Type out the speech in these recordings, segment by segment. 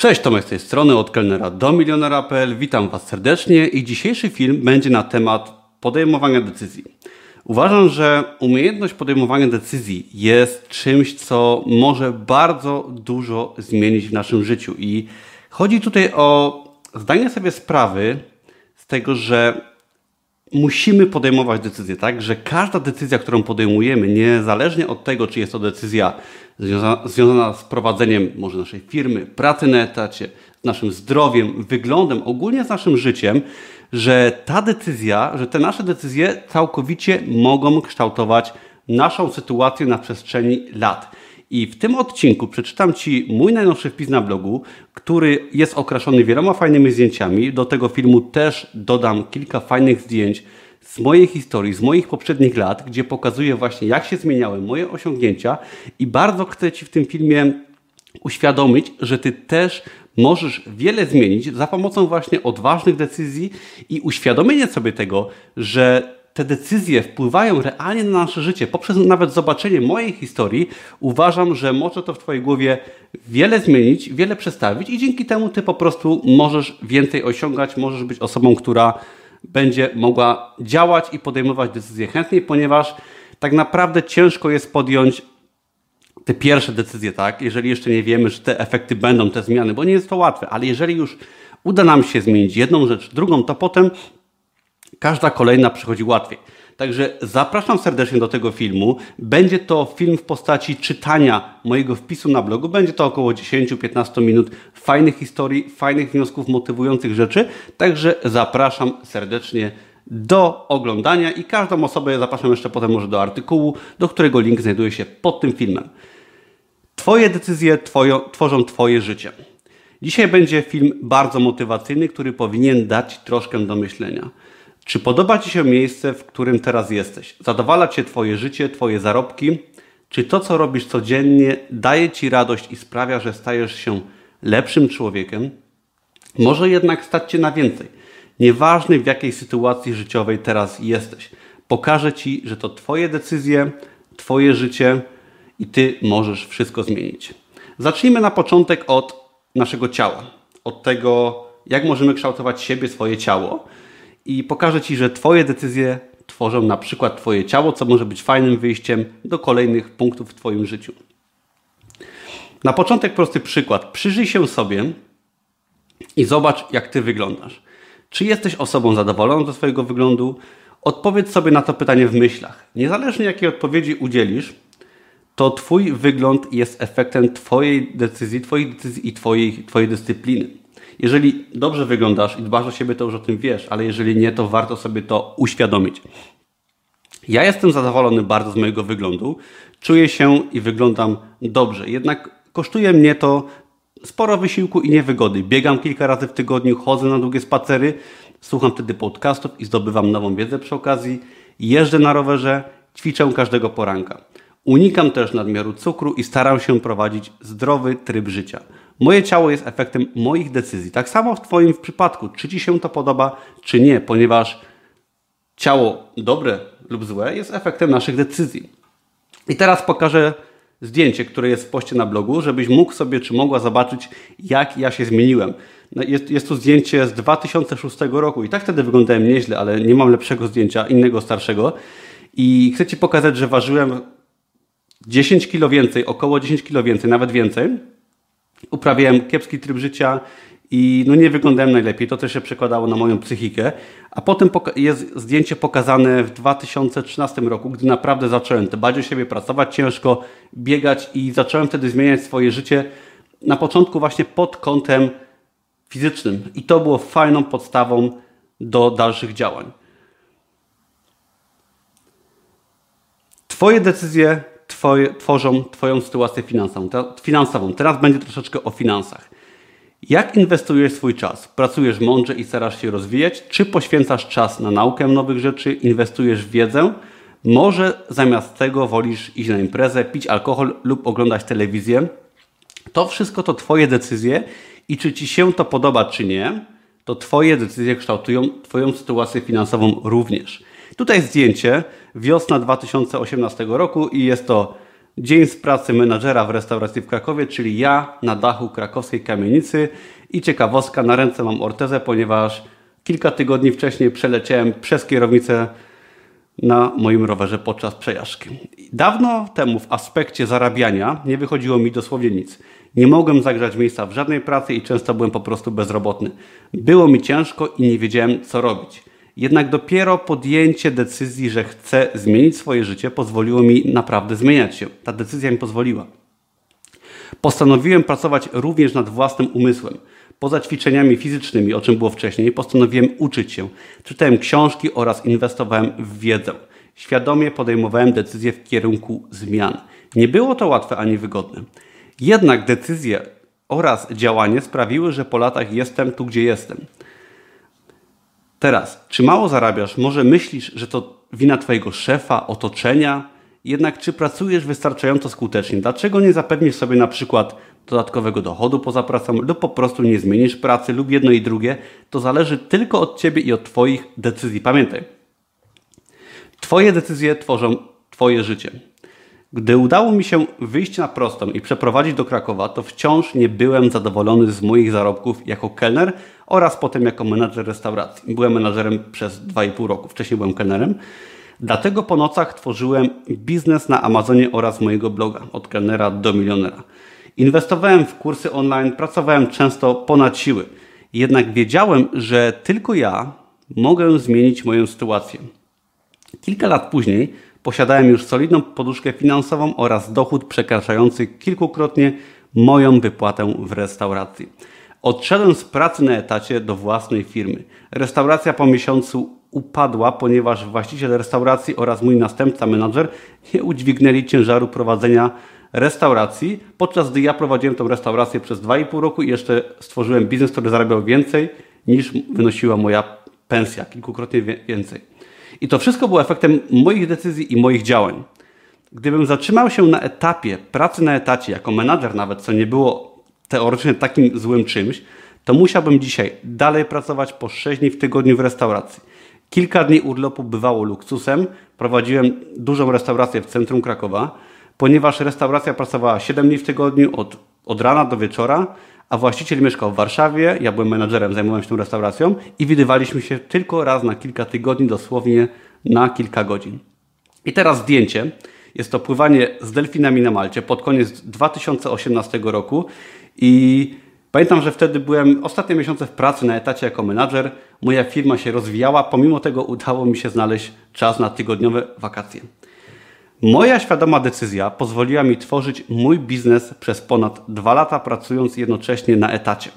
Cześć, Tomek z tej strony, od kelnera do milionera.pl. Witam Was serdecznie i dzisiejszy film będzie na temat podejmowania decyzji. Uważam, że umiejętność podejmowania decyzji jest czymś, co może bardzo dużo zmienić w naszym życiu i chodzi tutaj o zdanie sobie sprawy z tego, że musimy podejmować decyzje, tak? Że każda decyzja, którą podejmujemy, niezależnie od tego, czy jest to decyzja związana, związana z prowadzeniem może naszej firmy, pracy na etacie, z naszym zdrowiem, wyglądem, ogólnie z naszym życiem, że ta decyzja, że te nasze decyzje całkowicie mogą kształtować naszą sytuację na przestrzeni lat. I w tym odcinku przeczytam Ci mój najnowszy wpis na blogu, który jest okraszony wieloma fajnymi zdjęciami. Do tego filmu też dodam kilka fajnych zdjęć z mojej historii, z moich poprzednich lat, gdzie pokazuję właśnie, jak się zmieniały moje osiągnięcia i bardzo chcę Ci w tym filmie uświadomić, że Ty też możesz wiele zmienić za pomocą właśnie odważnych decyzji i uświadomienie sobie tego, że te decyzje wpływają realnie na nasze życie, poprzez nawet zobaczenie mojej historii, uważam, że może to w Twojej głowie wiele zmienić, wiele przestawić i dzięki temu Ty po prostu możesz więcej osiągać, możesz być osobą, która będzie mogła działać i podejmować decyzje chętniej, ponieważ tak naprawdę ciężko jest podjąć te pierwsze decyzje, tak? Jeżeli jeszcze nie wiemy, że te efekty będą, te zmiany, bo nie jest to łatwe, ale jeżeli już uda nam się zmienić jedną rzecz, drugą, to potem każda kolejna przychodzi łatwiej. Także zapraszam serdecznie do tego filmu. Będzie to film w postaci czytania mojego wpisu na blogu. Będzie to około 10-15 minut fajnych historii, fajnych wniosków, motywujących rzeczy. Także zapraszam serdecznie do oglądania i każdą osobę zapraszam jeszcze potem może do artykułu, do którego link znajduje się pod tym filmem. Twoje decyzje twojo, tworzą Twoje życie. Dzisiaj będzie film bardzo motywacyjny, który powinien dać troszkę do myślenia. Czy podoba Ci się miejsce, w którym teraz jesteś? Zadowala Cię Twoje życie, Twoje zarobki? Czy to, co robisz codziennie, daje Ci radość i sprawia, że stajesz się lepszym człowiekiem? Może jednak stać Cię na więcej. Nieważne w jakiej sytuacji życiowej teraz jesteś. Pokażę Ci, że to Twoje decyzje, Twoje życie i Ty możesz wszystko zmienić. Zacznijmy na początek od naszego ciała. Od tego, jak możemy kształtować siebie, swoje ciało i pokażę Ci, że Twoje decyzje tworzą na przykład Twoje ciało, co może być fajnym wyjściem do kolejnych punktów w Twoim życiu. Na początek prosty przykład. Przyjrzyj się sobie i zobacz, jak Ty wyglądasz. Czy jesteś osobą zadowoloną ze swojego wyglądu? Odpowiedz sobie na to pytanie w myślach. Niezależnie jakiej odpowiedzi udzielisz, to Twój wygląd jest efektem Twojej decyzji, Twoich decyzji i twojej, twojej dyscypliny. Jeżeli dobrze wyglądasz i dbasz o siebie, to już o tym wiesz, ale jeżeli nie, to warto sobie to uświadomić. Ja jestem zadowolony bardzo z mojego wyglądu. Czuję się i wyglądam dobrze. Jednak kosztuje mnie to sporo wysiłku i niewygody. Biegam kilka razy w tygodniu, chodzę na długie spacery, słucham wtedy podcastów i zdobywam nową wiedzę przy okazji. Jeżdżę na rowerze, ćwiczę każdego poranka. Unikam też nadmiaru cukru i staram się prowadzić zdrowy tryb życia. Moje ciało jest efektem moich decyzji. Tak samo w Twoim przypadku, czy Ci się to podoba, czy nie, ponieważ ciało dobre lub złe jest efektem naszych decyzji. I teraz pokażę zdjęcie, które jest w poście na blogu, żebyś mógł sobie, czy mogła zobaczyć, jak ja się zmieniłem. No, jest, jest tu zdjęcie z 2006 roku i tak wtedy wyglądałem nieźle, ale nie mam lepszego zdjęcia, innego starszego. I chcę Ci pokazać, że ważyłem 10 kilo więcej, około 10 kilo więcej, nawet więcej uprawiałem kiepski tryb życia i no nie wyglądałem najlepiej. To też się przekładało na moją psychikę. A potem jest zdjęcie pokazane w 2013 roku, gdy naprawdę zacząłem dbać o siebie, pracować ciężko, biegać i zacząłem wtedy zmieniać swoje życie na początku właśnie pod kątem fizycznym. I to było fajną podstawą do dalszych działań. Twoje decyzje twoje, tworzą Twoją sytuację finansową. finansową. Teraz będzie troszeczkę o finansach. Jak inwestujesz swój czas? Pracujesz mądrze i starasz się rozwijać? Czy poświęcasz czas na naukę nowych rzeczy, inwestujesz w wiedzę? Może zamiast tego wolisz iść na imprezę, pić alkohol lub oglądać telewizję? To wszystko to Twoje decyzje i czy Ci się to podoba, czy nie, to Twoje decyzje kształtują Twoją sytuację finansową również. Tutaj zdjęcie wiosna 2018 roku i jest to Dzień z pracy menadżera w restauracji w Krakowie, czyli ja na dachu krakowskiej kamienicy i ciekawostka, na ręce mam ortezę, ponieważ kilka tygodni wcześniej przeleciałem przez kierownicę na moim rowerze podczas przejażdżki. Dawno temu w aspekcie zarabiania nie wychodziło mi dosłownie nic. Nie mogłem zagrzać miejsca w żadnej pracy i często byłem po prostu bezrobotny. Było mi ciężko i nie wiedziałem co robić. Jednak dopiero podjęcie decyzji, że chcę zmienić swoje życie, pozwoliło mi naprawdę zmieniać się. Ta decyzja mi pozwoliła. Postanowiłem pracować również nad własnym umysłem. Poza ćwiczeniami fizycznymi, o czym było wcześniej, postanowiłem uczyć się. Czytałem książki oraz inwestowałem w wiedzę. Świadomie podejmowałem decyzje w kierunku zmian. Nie było to łatwe ani wygodne. Jednak decyzje oraz działanie sprawiły, że po latach jestem tu, gdzie jestem. Teraz, czy mało zarabiasz? Może myślisz, że to wina Twojego szefa, otoczenia? Jednak czy pracujesz wystarczająco skutecznie? Dlaczego nie zapewnisz sobie na przykład dodatkowego dochodu poza pracą lub po prostu nie zmienisz pracy lub jedno i drugie? To zależy tylko od Ciebie i od Twoich decyzji. Pamiętaj, Twoje decyzje tworzą Twoje życie. Gdy udało mi się wyjść na prostą i przeprowadzić do Krakowa, to wciąż nie byłem zadowolony z moich zarobków jako kelner oraz potem jako menadżer restauracji. Byłem menadżerem przez 2,5 roku, wcześniej byłem kelnerem. Dlatego po nocach tworzyłem biznes na Amazonie oraz mojego bloga od kelnera do milionera. Inwestowałem w kursy online, pracowałem często ponad siły. Jednak wiedziałem, że tylko ja mogę zmienić moją sytuację. Kilka lat później posiadałem już solidną poduszkę finansową oraz dochód przekraczający kilkukrotnie moją wypłatę w restauracji. Odszedłem z pracy na etacie do własnej firmy. Restauracja po miesiącu upadła, ponieważ właściciel restauracji oraz mój następca, menadżer, nie udźwignęli ciężaru prowadzenia restauracji, podczas gdy ja prowadziłem tą restaurację przez 2,5 roku i jeszcze stworzyłem biznes, który zarabiał więcej niż wynosiła moja pensja, kilkukrotnie więcej. I to wszystko było efektem moich decyzji i moich działań. Gdybym zatrzymał się na etapie pracy na etacie, jako menadżer nawet, co nie było teoretycznie takim złym czymś, to musiałbym dzisiaj dalej pracować po 6 dni w tygodniu w restauracji. Kilka dni urlopu bywało luksusem. Prowadziłem dużą restaurację w centrum Krakowa, ponieważ restauracja pracowała 7 dni w tygodniu od, od rana do wieczora, a właściciel mieszkał w Warszawie, ja byłem menadżerem, zajmowałem się tą restauracją i widywaliśmy się tylko raz na kilka tygodni, dosłownie na kilka godzin. I teraz zdjęcie. Jest to pływanie z delfinami na Malcie pod koniec 2018 roku i pamiętam, że wtedy byłem ostatnie miesiące w pracy na etacie jako menadżer. Moja firma się rozwijała, pomimo tego udało mi się znaleźć czas na tygodniowe wakacje. Moja świadoma decyzja pozwoliła mi tworzyć mój biznes przez ponad dwa lata, pracując jednocześnie na etacie.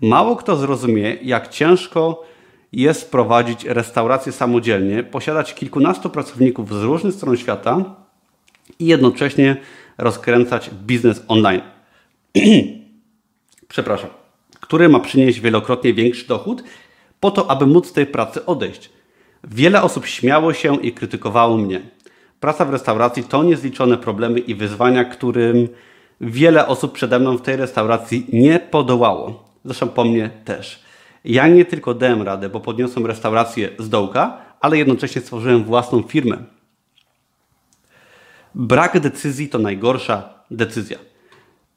Mało kto zrozumie, jak ciężko jest prowadzić restaurację samodzielnie, posiadać kilkunastu pracowników z różnych stron świata i jednocześnie rozkręcać biznes online. Przepraszam, który ma przynieść wielokrotnie większy dochód, po to, aby móc z tej pracy odejść. Wiele osób śmiało się i krytykowało mnie. Praca w restauracji to niezliczone problemy i wyzwania, którym wiele osób przede mną w tej restauracji nie podołało. Zresztą po mnie też. Ja nie tylko dałem radę, bo podniosłem restaurację z dołka, ale jednocześnie stworzyłem własną firmę. Brak decyzji to najgorsza decyzja.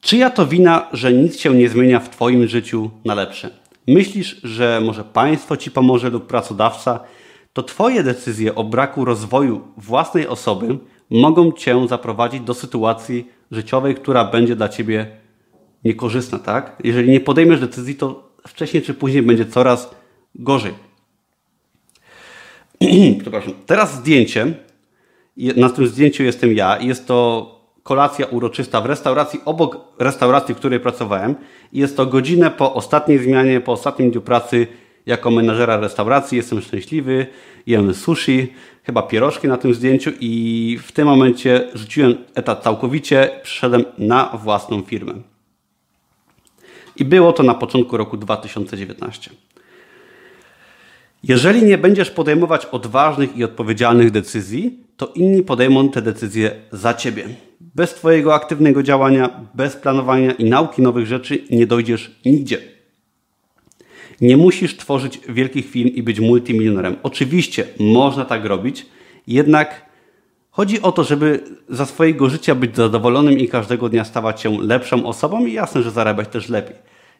Czyja to wina, że nic się nie zmienia w Twoim życiu na lepsze? Myślisz, że może państwo Ci pomoże lub pracodawca? To Twoje decyzje o braku rozwoju własnej osoby mogą Cię zaprowadzić do sytuacji życiowej, która będzie dla Ciebie niekorzystna, tak? Jeżeli nie podejmiesz decyzji, to wcześniej czy później będzie coraz gorzej. Przepraszam. Teraz zdjęcie. Na tym zdjęciu jestem ja jest to kolacja uroczysta w restauracji obok restauracji, w której pracowałem. Jest to godzinę po ostatniej zmianie, po ostatnim dniu pracy jako menażera restauracji jestem szczęśliwy, jem sushi, chyba pierożki na tym zdjęciu i w tym momencie rzuciłem etat całkowicie, przyszedłem na własną firmę. I było to na początku roku 2019. Jeżeli nie będziesz podejmować odważnych i odpowiedzialnych decyzji, to inni podejmą te decyzje za ciebie. Bez Twojego aktywnego działania, bez planowania i nauki nowych rzeczy nie dojdziesz nigdzie. Nie musisz tworzyć wielkich firm i być multimilionerem. Oczywiście można tak robić, jednak Chodzi o to, żeby za swojego życia być zadowolonym i każdego dnia stawać się lepszą osobą i jasne, że zarabiać też lepiej.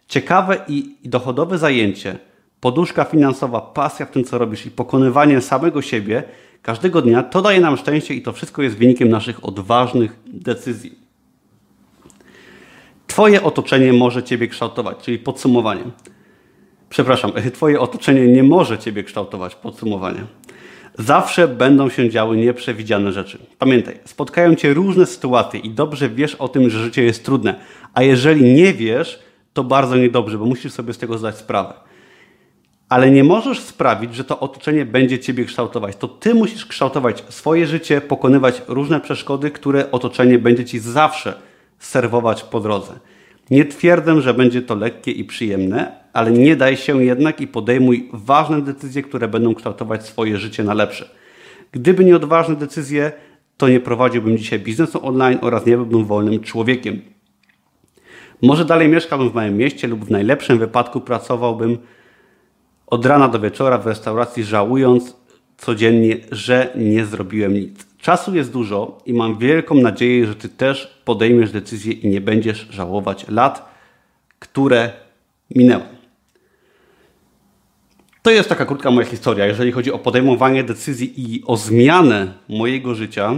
Ciekawe i dochodowe zajęcie, poduszka finansowa, pasja w tym, co robisz i pokonywanie samego siebie każdego dnia, to daje nam szczęście i to wszystko jest wynikiem naszych odważnych decyzji. Twoje otoczenie może Ciebie kształtować, czyli podsumowanie. Przepraszam, Twoje otoczenie nie może Ciebie kształtować, podsumowanie. Zawsze będą się działy nieprzewidziane rzeczy. Pamiętaj, spotkają Cię różne sytuacje i dobrze wiesz o tym, że życie jest trudne. A jeżeli nie wiesz, to bardzo niedobrze, bo musisz sobie z tego zdać sprawę. Ale nie możesz sprawić, że to otoczenie będzie Ciebie kształtować. To Ty musisz kształtować swoje życie, pokonywać różne przeszkody, które otoczenie będzie Ci zawsze serwować po drodze. Nie twierdzę, że będzie to lekkie i przyjemne, ale nie daj się jednak i podejmuj ważne decyzje, które będą kształtować swoje życie na lepsze. Gdyby nie odważne decyzje, to nie prowadziłbym dzisiaj biznesu online oraz nie byłbym wolnym człowiekiem. Może dalej mieszkałbym w małym mieście lub w najlepszym wypadku pracowałbym od rana do wieczora w restauracji, żałując codziennie, że nie zrobiłem nic. Czasu jest dużo i mam wielką nadzieję, że Ty też podejmiesz decyzję i nie będziesz żałować lat, które minęły. To jest taka krótka moja historia, jeżeli chodzi o podejmowanie decyzji i o zmianę mojego życia.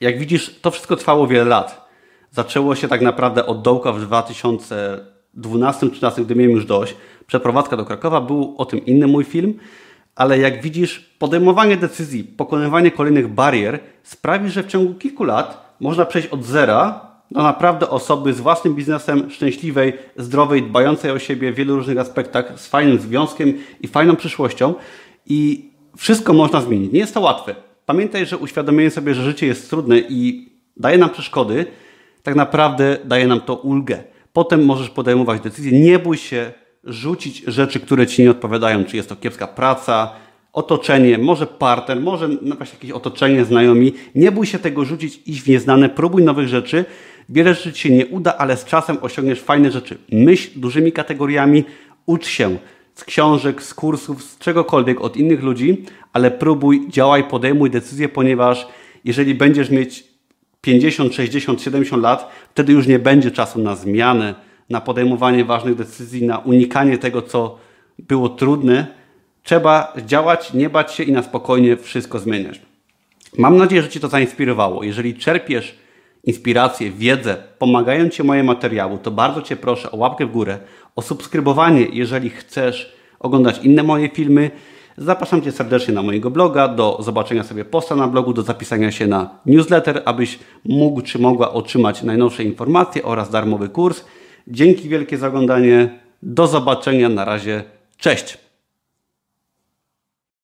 Jak widzisz, to wszystko trwało wiele lat. Zaczęło się tak naprawdę od dołka w 2012-2013, gdy miałem już dość. Przeprowadzka do Krakowa, był o tym inny mój film ale jak widzisz, podejmowanie decyzji, pokonywanie kolejnych barier sprawi, że w ciągu kilku lat można przejść od zera do naprawdę osoby z własnym biznesem, szczęśliwej, zdrowej, dbającej o siebie w wielu różnych aspektach, z fajnym związkiem i fajną przyszłością. I wszystko można zmienić. Nie jest to łatwe. Pamiętaj, że uświadomienie sobie, że życie jest trudne i daje nam przeszkody, tak naprawdę daje nam to ulgę. Potem możesz podejmować decyzje. Nie bój się rzucić rzeczy, które ci nie odpowiadają, czy jest to kiepska praca, otoczenie, może partner, może właśnie jakieś otoczenie, znajomi. Nie bój się tego rzucić, iść w nieznane, próbuj nowych rzeczy. Wiele rzeczy ci się nie uda, ale z czasem osiągniesz fajne rzeczy. Myśl dużymi kategoriami, ucz się z książek, z kursów, z czegokolwiek od innych ludzi, ale próbuj, działaj, podejmuj decyzje, ponieważ jeżeli będziesz mieć 50, 60, 70 lat, wtedy już nie będzie czasu na zmianę, na podejmowanie ważnych decyzji, na unikanie tego, co było trudne. Trzeba działać, nie bać się i na spokojnie wszystko zmieniać. Mam nadzieję, że Cię to zainspirowało. Jeżeli czerpiesz inspirację, wiedzę, pomagają Ci moje materiały, to bardzo Cię proszę o łapkę w górę, o subskrybowanie, jeżeli chcesz oglądać inne moje filmy. Zapraszam Cię serdecznie na mojego bloga, do zobaczenia sobie posta na blogu, do zapisania się na newsletter, abyś mógł czy mogła otrzymać najnowsze informacje oraz darmowy kurs. Dzięki wielkie za oglądanie. Do zobaczenia. Na razie. Cześć.